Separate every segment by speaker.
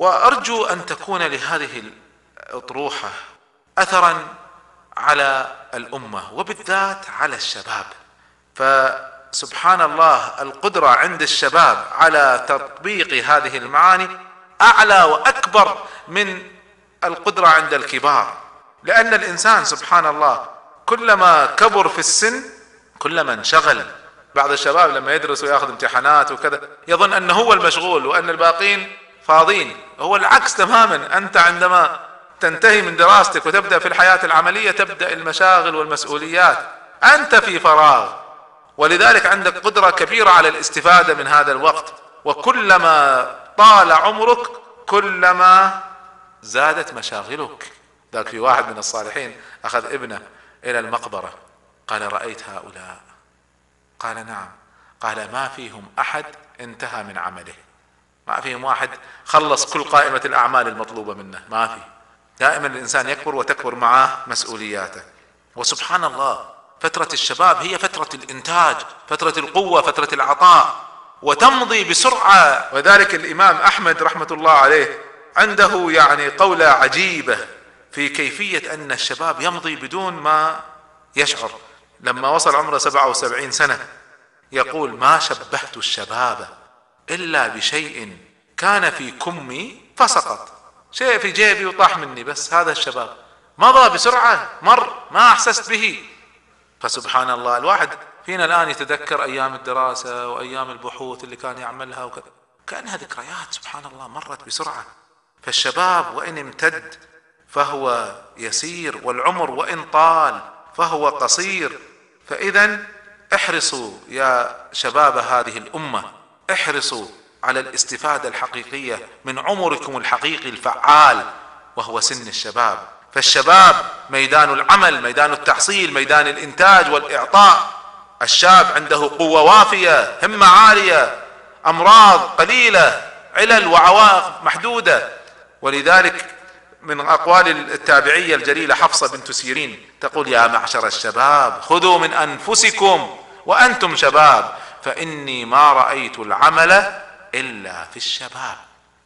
Speaker 1: وأرجو أن تكون لهذه الأطروحة اثرا على الأمة وبالذات على الشباب. فسبحان الله القدرة عند الشباب على تطبيق هذه المعاني أعلى وأكبر من القدرة عند الكبار. لأن الإنسان سبحان الله كلما كبر في السن كلما انشغل. بعض الشباب لما يدرس ويأخذ امتحانات وكذا يظن أنه هو المشغول وأن الباقين فاضين. هو العكس تماما. أنت عندما تنتهي من دراستك وتبدأ في الحياة العملية تبدأ المشاغل والمسؤوليات. أنت في فراغ. ولذلك عندك قدرة كبيرة على الاستفادة من هذا الوقت. وكلما طال عمرك كلما زادت مشاغلك. ذاك في واحد من الصالحين أخذ ابنه إلى المقبرة. قال رأيت هؤلاء. قال نعم. قال ما فيهم أحد انتهى من عمله. ما فيهم واحد خلص كل قائمة الأعمال المطلوبة منه. ما في. دائما الإنسان يكبر وتكبر معه مسؤولياته. وسبحان الله فترة الشباب هي فترة الإنتاج فترة القوة فترة العطاء وتمضي بسرعة. وذلك الإمام أحمد رحمة الله عليه عنده يعني قولة عجيبة في كيفية أن الشباب يمضي بدون ما يشعر. لما وصل عمره سبعة وسبعين سنة يقول ما شبهت الشباب إلا بشيء كان في كمي فسقط. شيء في جيبي وطاح مني بس هذا الشباب مضى بسرعة مر ما أحسست به. فسبحان الله الواحد فينا الآن يتذكر أيام الدراسة وأيام البحوث اللي كان يعملها وكذا. كأنها ذكريات سبحان الله مرت بسرعة. فالشباب وإن امتد فهو يسير والعمر وإن طال فهو قصير. فاذا احرصوا يا شباب هذه الأمة احرصوا على الاستفادة الحقيقية من عمركم الحقيقي الفعال وهو سن الشباب. فالشباب ميدان العمل ميدان التحصيل ميدان الإنتاج والإعطاء. الشاب عنده قوة وافية همة عالية أمراض قليلة علل وعوائق محدودة. ولذلك من اقوال التابعية الجليلة حفصة بنت سيرين تقول يا معشر الشباب خذوا من أنفسكم وأنتم شباب فإني ما رأيت العمل إلا في الشباب.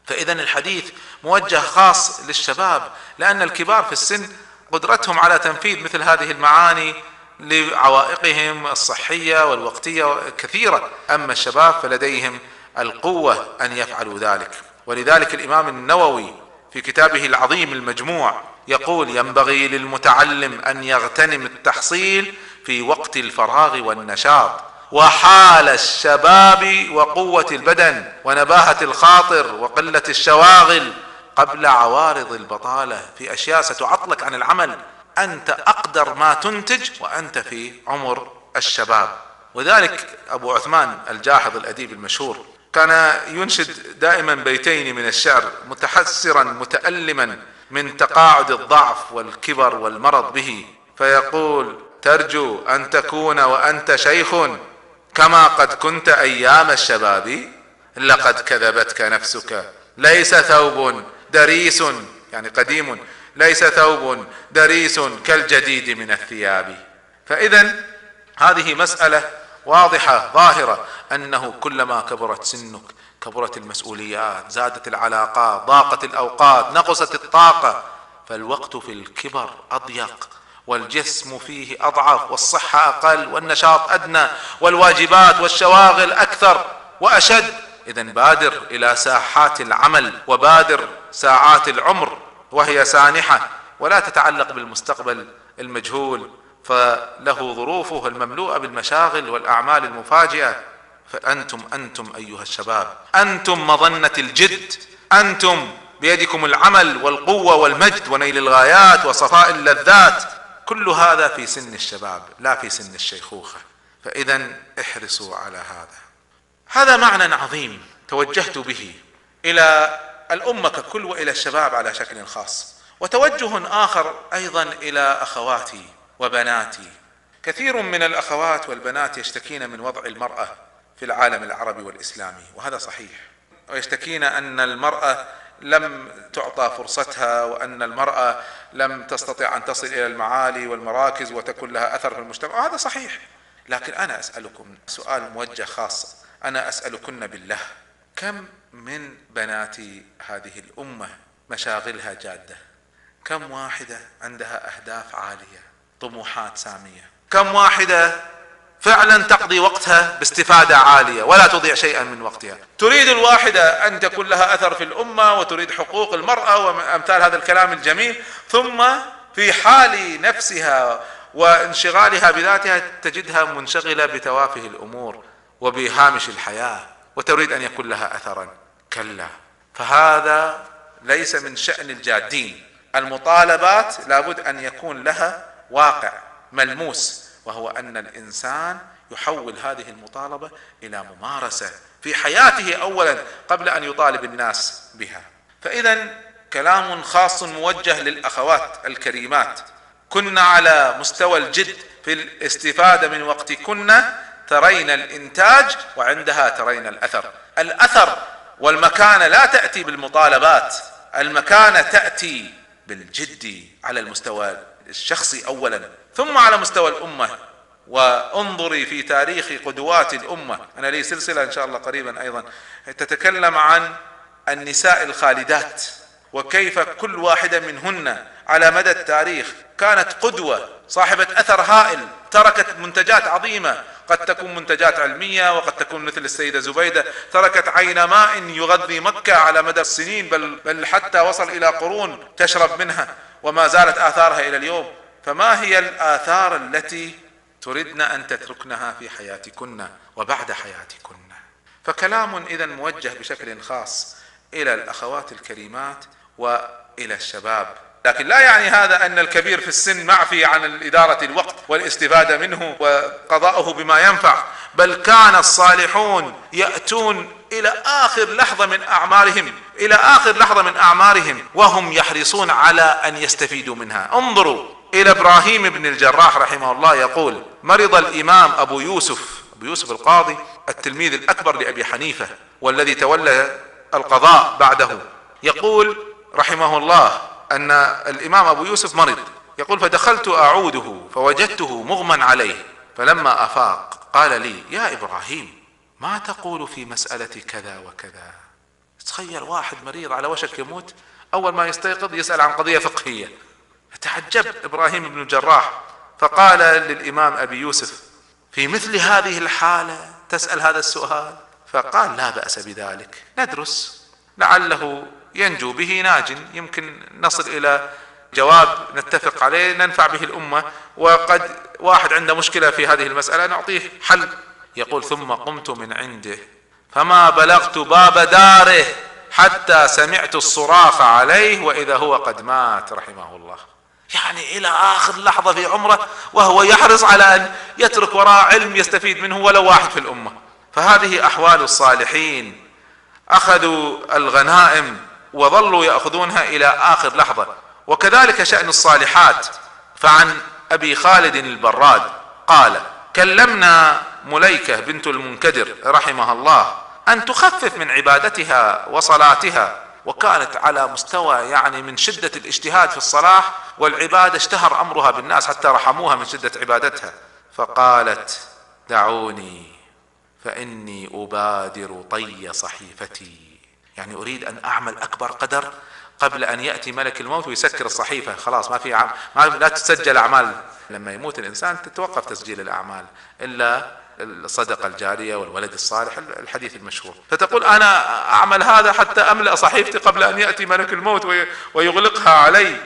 Speaker 1: فاذا الحديث موجه خاص للشباب لأن الكبار في السن قدرتهم على تنفيذ مثل هذه المعاني لعوائقهم الصحية والوقتية كثيرة. أما الشباب فلديهم القوة أن يفعلوا ذلك. ولذلك الإمام النووي في كتابه العظيم المجموع يقول ينبغي للمتعلم أن يغتنم التحصيل في وقت الفراغ والنشاط وحال الشباب وقوة البدن ونباهة الخاطر وقلة الشواغل قبل عوارض البطالة. في أشياء ستعطلك عن العمل. أنت أقدر ما تنتج وأنت في عمر الشباب. وذلك أبو عثمان الجاحظ الأديب المشهور. كان ينشد دائما بيتين من الشعر متحسرا متألما من تقاعد الضعف والكبر والمرض به. فيقول ترجو أن تكون وأنت شيخ. كما قد كنت أيام الشباب لقد كذبتك نفسك. ليس ثوب دريس يعني قديم ليس ثوب دريس كالجديد من الثياب. فاذا هذه مسألة واضحة ظاهرة أنه كلما كبرت سنك كبرت المسؤوليات زادت العلاقات ضاقت الأوقات نقصت الطاقة فالوقت في الكبر أضيق. والجسم فيه أضعف والصحة أقل والنشاط أدنى والواجبات والشواغل أكثر وأشد. اذا بادر إلى ساحات العمل وبادر ساعات العمر وهي سانحة ولا تتعلق بالمستقبل المجهول فله ظروفه المملوءة بالمشاغل والأعمال المفاجئة. فأنتم أنتم أيها الشباب أنتم مظنة الجد أنتم بيدكم العمل والقوة والمجد ونيل الغايات وصفاء اللذات. كل هذا في سن الشباب لا في سن الشيخوخة. فإذا احرصوا على هذا. هذا معنى عظيم توجهت به إلى الأمة ككل وإلى الشباب على شكل خاص. وتوجه آخر أيضا إلى أخواتي وبناتي. كثير من الأخوات والبنات يشتكين من وضع المرأة في العالم العربي والإسلامي وهذا صحيح. ويشتكين أن المرأة لم تعطى فرصتها وأن المرأة لم تستطع أن تصل إلى المعالي والمراكز وتكون لها أثر في المجتمع. وهذا صحيح. لكن أنا أسألكم سؤال موجه خاص. أنا أسألكن بالله كم من بنات هذه الأمة مشاغلها جادة؟ كم واحدة عندها أهداف عالية طموحات سامية؟ كم واحدة فعلا تقضي وقتها باستفادة عالية ولا تضيع شيئا من وقتها. تريد الواحدة أن تكون لها أثر في الأمة وتريد حقوق المرأة وأمثال هذا الكلام الجميل ثم في حال نفسها وانشغالها بذاتها تجدها منشغلة بتوافه الأمور وبهامش الحياة وتريد أن يكون لها أثرا كلا. فهذا ليس من شأن الجادين. المطالبات لابد أن يكون لها واقع ملموس. وهو أن الإنسان يحول هذه المطالبة إلى ممارسة في حياته اولا قبل أن يطالب الناس بها. فاذا كلام خاص موجه للأخوات الكريمات. كن على مستوى الجد في الاستفادة من وقتكن ترين الإنتاج وعندها ترين الأثر. الأثر والمكانه لا تأتي بالمطالبات المكانه تأتي بالجد على المستوى الشخصي اولا. ثم على مستوى الأمة. وانظري في تاريخ قدوات الأمة. أنا لي سلسلة إن شاء الله قريبا أيضا. تتكلم عن النساء الخالدات وكيف كل واحدة منهن على مدى التاريخ كانت قدوة صاحبة أثر هائل تركت منتجات عظيمة. قد تكون منتجات علمية وقد تكون مثل السيدة زبيدة تركت عين ماء يغذي مكة على مدى السنين بل بل حتى وصل إلى قرون تشرب منها وما زالت آثارها إلى اليوم. فما هي الآثار التي تردن أن تتركنها في حياتكن وبعد حياتكن؟ فكلام إذا موجه بشكل خاص إلى الأخوات الكريمات وإلى الشباب. لكن لا يعني هذا أن الكبير في السن معفي عن إدارة الوقت والاستفادة منه وقضاؤه بما ينفع بل كان الصالحون يأتون إلى آخر لحظة من أعمارهم إلى آخر لحظة من أعمارهم وهم يحرصون على أن يستفيدوا منها. انظروا إلى إبراهيم بن الجراح رحمه الله يقول مرض الإمام أبو يوسف أبو يوسف القاضي التلميذ الأكبر لأبي حنيفة والذي تولى القضاء بعده يقول رحمه الله أن الإمام أبو يوسف مرض. يقول فدخلت أعوده فوجدته مغمى عليه فلما أفاق قال لي يا إبراهيم ما تقول في مسألة كذا وكذا؟ تخيل واحد مريض على وشك يموت أول ما يستيقظ يسأل عن قضية فقهية. تعجب إبراهيم بن الجراح فقال للإمام أبي يوسف في مثل هذه الحالة تسأل هذا السؤال؟ فقال لا بأس بذلك ندرس. لعله ينجو به ناج يمكن نصل إلى جواب نتفق عليه ننفع به الأمة وقد واحد عنده مشكلة في هذه المسألة نعطيه حل. يقول ثم قمت من عنده فما بلغت باب داره حتى سمعت الصراخ عليه وإذا هو قد مات رحمه الله. يعني إلى آخر لحظة في عمره وهو يحرص على أن يترك وراء علم يستفيد منه ولو واحد في الأمة. فهذه أحوال الصالحين. أخذوا الغنائم وظلوا يأخذونها إلى آخر لحظة. وكذلك شأن الصالحات. فعن أبي خالد البراد قال كلمنا مليكة بنت المنكدر رحمها الله أن تخفف من عبادتها وصلاتها وكانت على مستوى يعني من شدة الاجتهاد في الصلاح والعبادة اشتهر أمرها بالناس حتى رحموها من شدة عبادتها. فقالت دعوني فإني أبادر طي صحيفتي. يعني أريد أن أعمل أكبر قدر قبل أن يأتي ملك الموت ويسكر الصحيفة. خلاص ما في عم... ما لا تسجل أعمال. لما يموت الإنسان تتوقف تسجيل الأعمال. إلا الصدقة الجارية والولد الصالح الحديث المشهور. فتقول أنا أعمل هذا حتى أملأ صحيفتي قبل أن يأتي ملك الموت ويغلقها علي.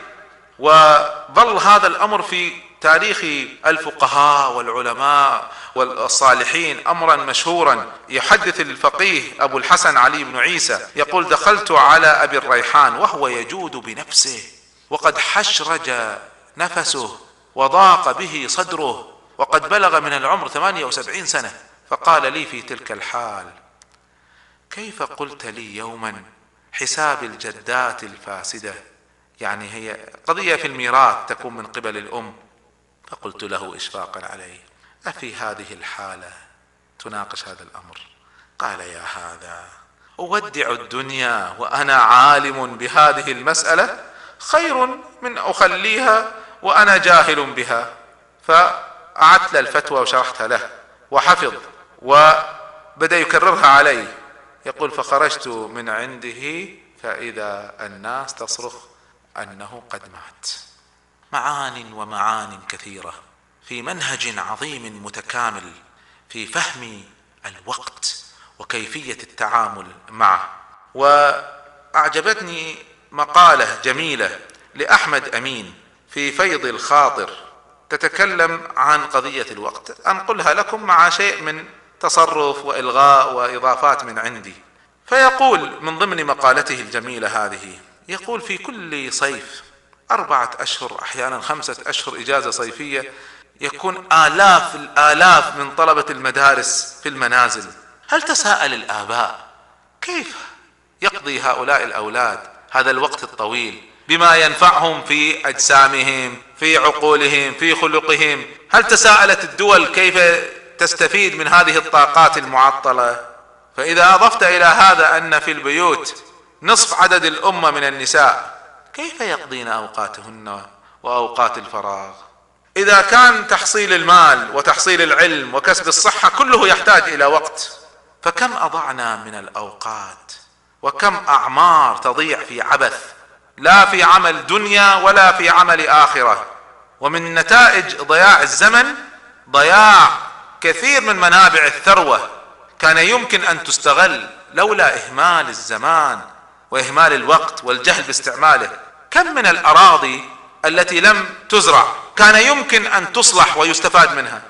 Speaker 1: وظل هذا الأمر في تاريخ الفقهاء والعلماء والصالحين امرا مشهورا. يحدث الفقيه أبو الحسن علي بن عيسى يقول دخلت على أبي الريحان وهو يجود بنفسه وقد حشرج نفسه وضاق به صدره. وقد بلغ من العمر ثمانية وسبعين سنة فقال لي في تلك الحال كيف قلت لي يوما حساب الجدات الفاسدة؟ يعني هي قضية في الميراث تكون من قبل الأم. فقلت له إشفاقا عليه أفي هذه الحالة تناقش هذا الأمر؟ قال يا هذا أودع الدنيا وأنا عالم بهذه المسألة خير من أخليها وأنا جاهل بها. ف أعدت له الفتوى وشرحتها له وحفظ وبدأ يكررها علي. يقول فخرجت من عنده فإذا الناس تصرخ أنه قد مات. معان ومعان كثيرة في منهج عظيم متكامل في فهم الوقت وكيفية التعامل معه. وأعجبتني مقالة جميلة لأحمد أمين في فيض الخاطر. تتكلم عن قضية الوقت. أنقلها لكم مع شيء من تصرف وإلغاء وإضافات من عندي. فيقول من ضمن مقالته الجميلة هذه يقول في كل صيف أربعة أشهر أحيانا خمسة أشهر إجازة صيفية يكون آلاف الآلاف من طلبة المدارس في المنازل. هل تساءل الآباء كيف يقضي هؤلاء الأولاد هذا الوقت الطويل؟ بما ينفعهم في أجسامهم في عقولهم في خلقهم. هل تساءلت الدول كيف تستفيد من هذه الطاقات المعطلة؟ فإذا أضفت إلى هذا أن في البيوت نصف عدد الأمة من النساء كيف يقضين أوقاتهن وأوقات الفراغ؟ إذا كان تحصيل المال وتحصيل العلم وكسب الصحة كله يحتاج إلى وقت فكم أضعنا من الأوقات؟ وكم أعمار تضيع في عبث؟ لا في عمل دنيا ولا في عمل آخرة. ومن نتائج ضياع الزمن ضياع كثير من منابع الثروة. كان يمكن أن تستغل لولا إهمال الزمان وإهمال الوقت والجهل باستعماله. كم من الأراضي التي لم تزرع كان يمكن أن تصلح ويستفاد منها؟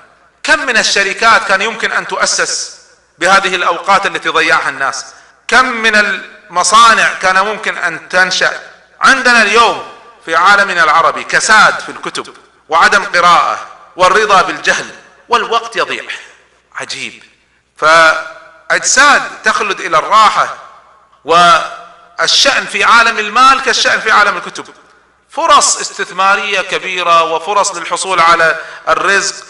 Speaker 1: كم من الشركات كان يمكن أن تؤسس بهذه الأوقات التي ضيعها الناس؟ كم من المصانع كان ممكن أن تنشأ؟ عندنا اليوم في عالمنا العربي كساد في الكتب وعدم قراءة والرضا بالجهل والوقت يضيع. عجيب. فأجساد تخلد إلى الراحة والشأن في عالم المال كالشأن في عالم الكتب. فرص استثمارية كبيرة وفرص للحصول على الرزق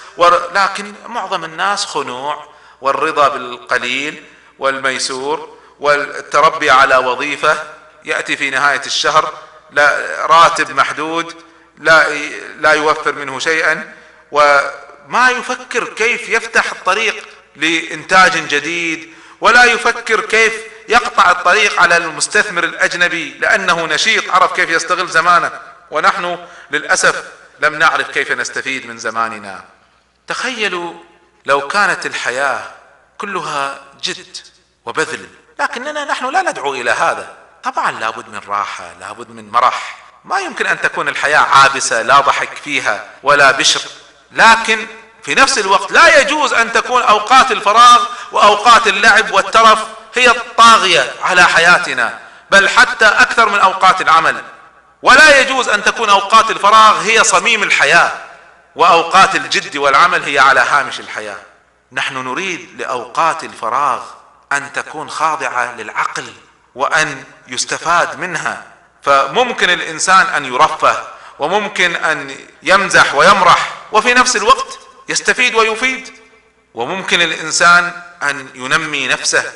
Speaker 1: لكن معظم الناس خنوع والرضا بالقليل والميسور والتربي على وظيفة يأتي في نهاية الشهر لا راتب محدود لا لا يوفر منه شيئا وما يفكر كيف يفتح الطريق لإنتاج جديد ولا يفكر كيف يقطع الطريق على المستثمر الأجنبي لأنه نشيط عرف كيف يستغل زمانه. ونحن للأسف لم نعرف كيف نستفيد من زماننا. تخيلوا لو كانت الحياة كلها جد وبذل لكننا نحن لا ندعو إلى هذا. طبعا لابد من راحة لابد من مرح. ما يمكن أن تكون الحياة عابسة لا ضحك فيها ولا بشر. لكن في نفس الوقت لا يجوز أن تكون أوقات الفراغ وأوقات اللعب والترف هي الطاغية على حياتنا بل حتى أكثر من أوقات العمل. ولا يجوز أن تكون أوقات الفراغ هي صميم الحياة وأوقات الجد والعمل هي على هامش الحياة. نحن نريد لأوقات الفراغ أن تكون خاضعة للعقل. وأن يستفاد منها. فممكن الإنسان أن يرفه وممكن أن يمزح ويمرح وفي نفس الوقت يستفيد ويفيد. وممكن الإنسان أن ينمي نفسه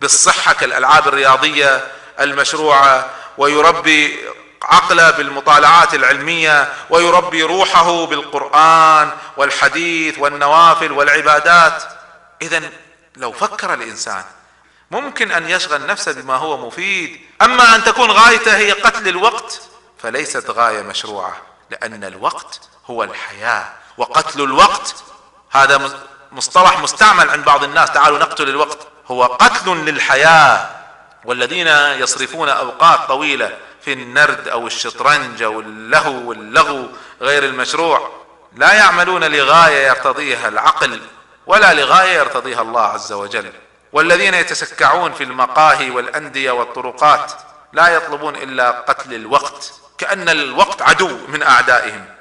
Speaker 1: بالصحة كالألعاب الرياضية المشروعة ويربي عقله بالمطالعات العلمية ويربي روحه بالقرآن والحديث والنوافل والعبادات. إذا لو فكر الإنسان ممكن أن يشغل نفسه بما هو مفيد. أما أن تكون غايته هي قتل الوقت فليست غاية مشروعة لأن الوقت هو الحياة وقتل الوقت هذا مصطلح مستعمل عند بعض الناس تعالوا نقتل الوقت هو قتل للحياة. والذين يصرفون أوقات طويلة في النرد أو الشطرنج أو اللهو واللغو غير المشروع لا يعملون لغاية يرتضيها العقل ولا لغاية يرتضيها الله عز وجل. والذين يتسكعون في المقاهي والأندية والطرقات لا يطلبون إلا قتل الوقت كأن الوقت عدو من أعدائهم.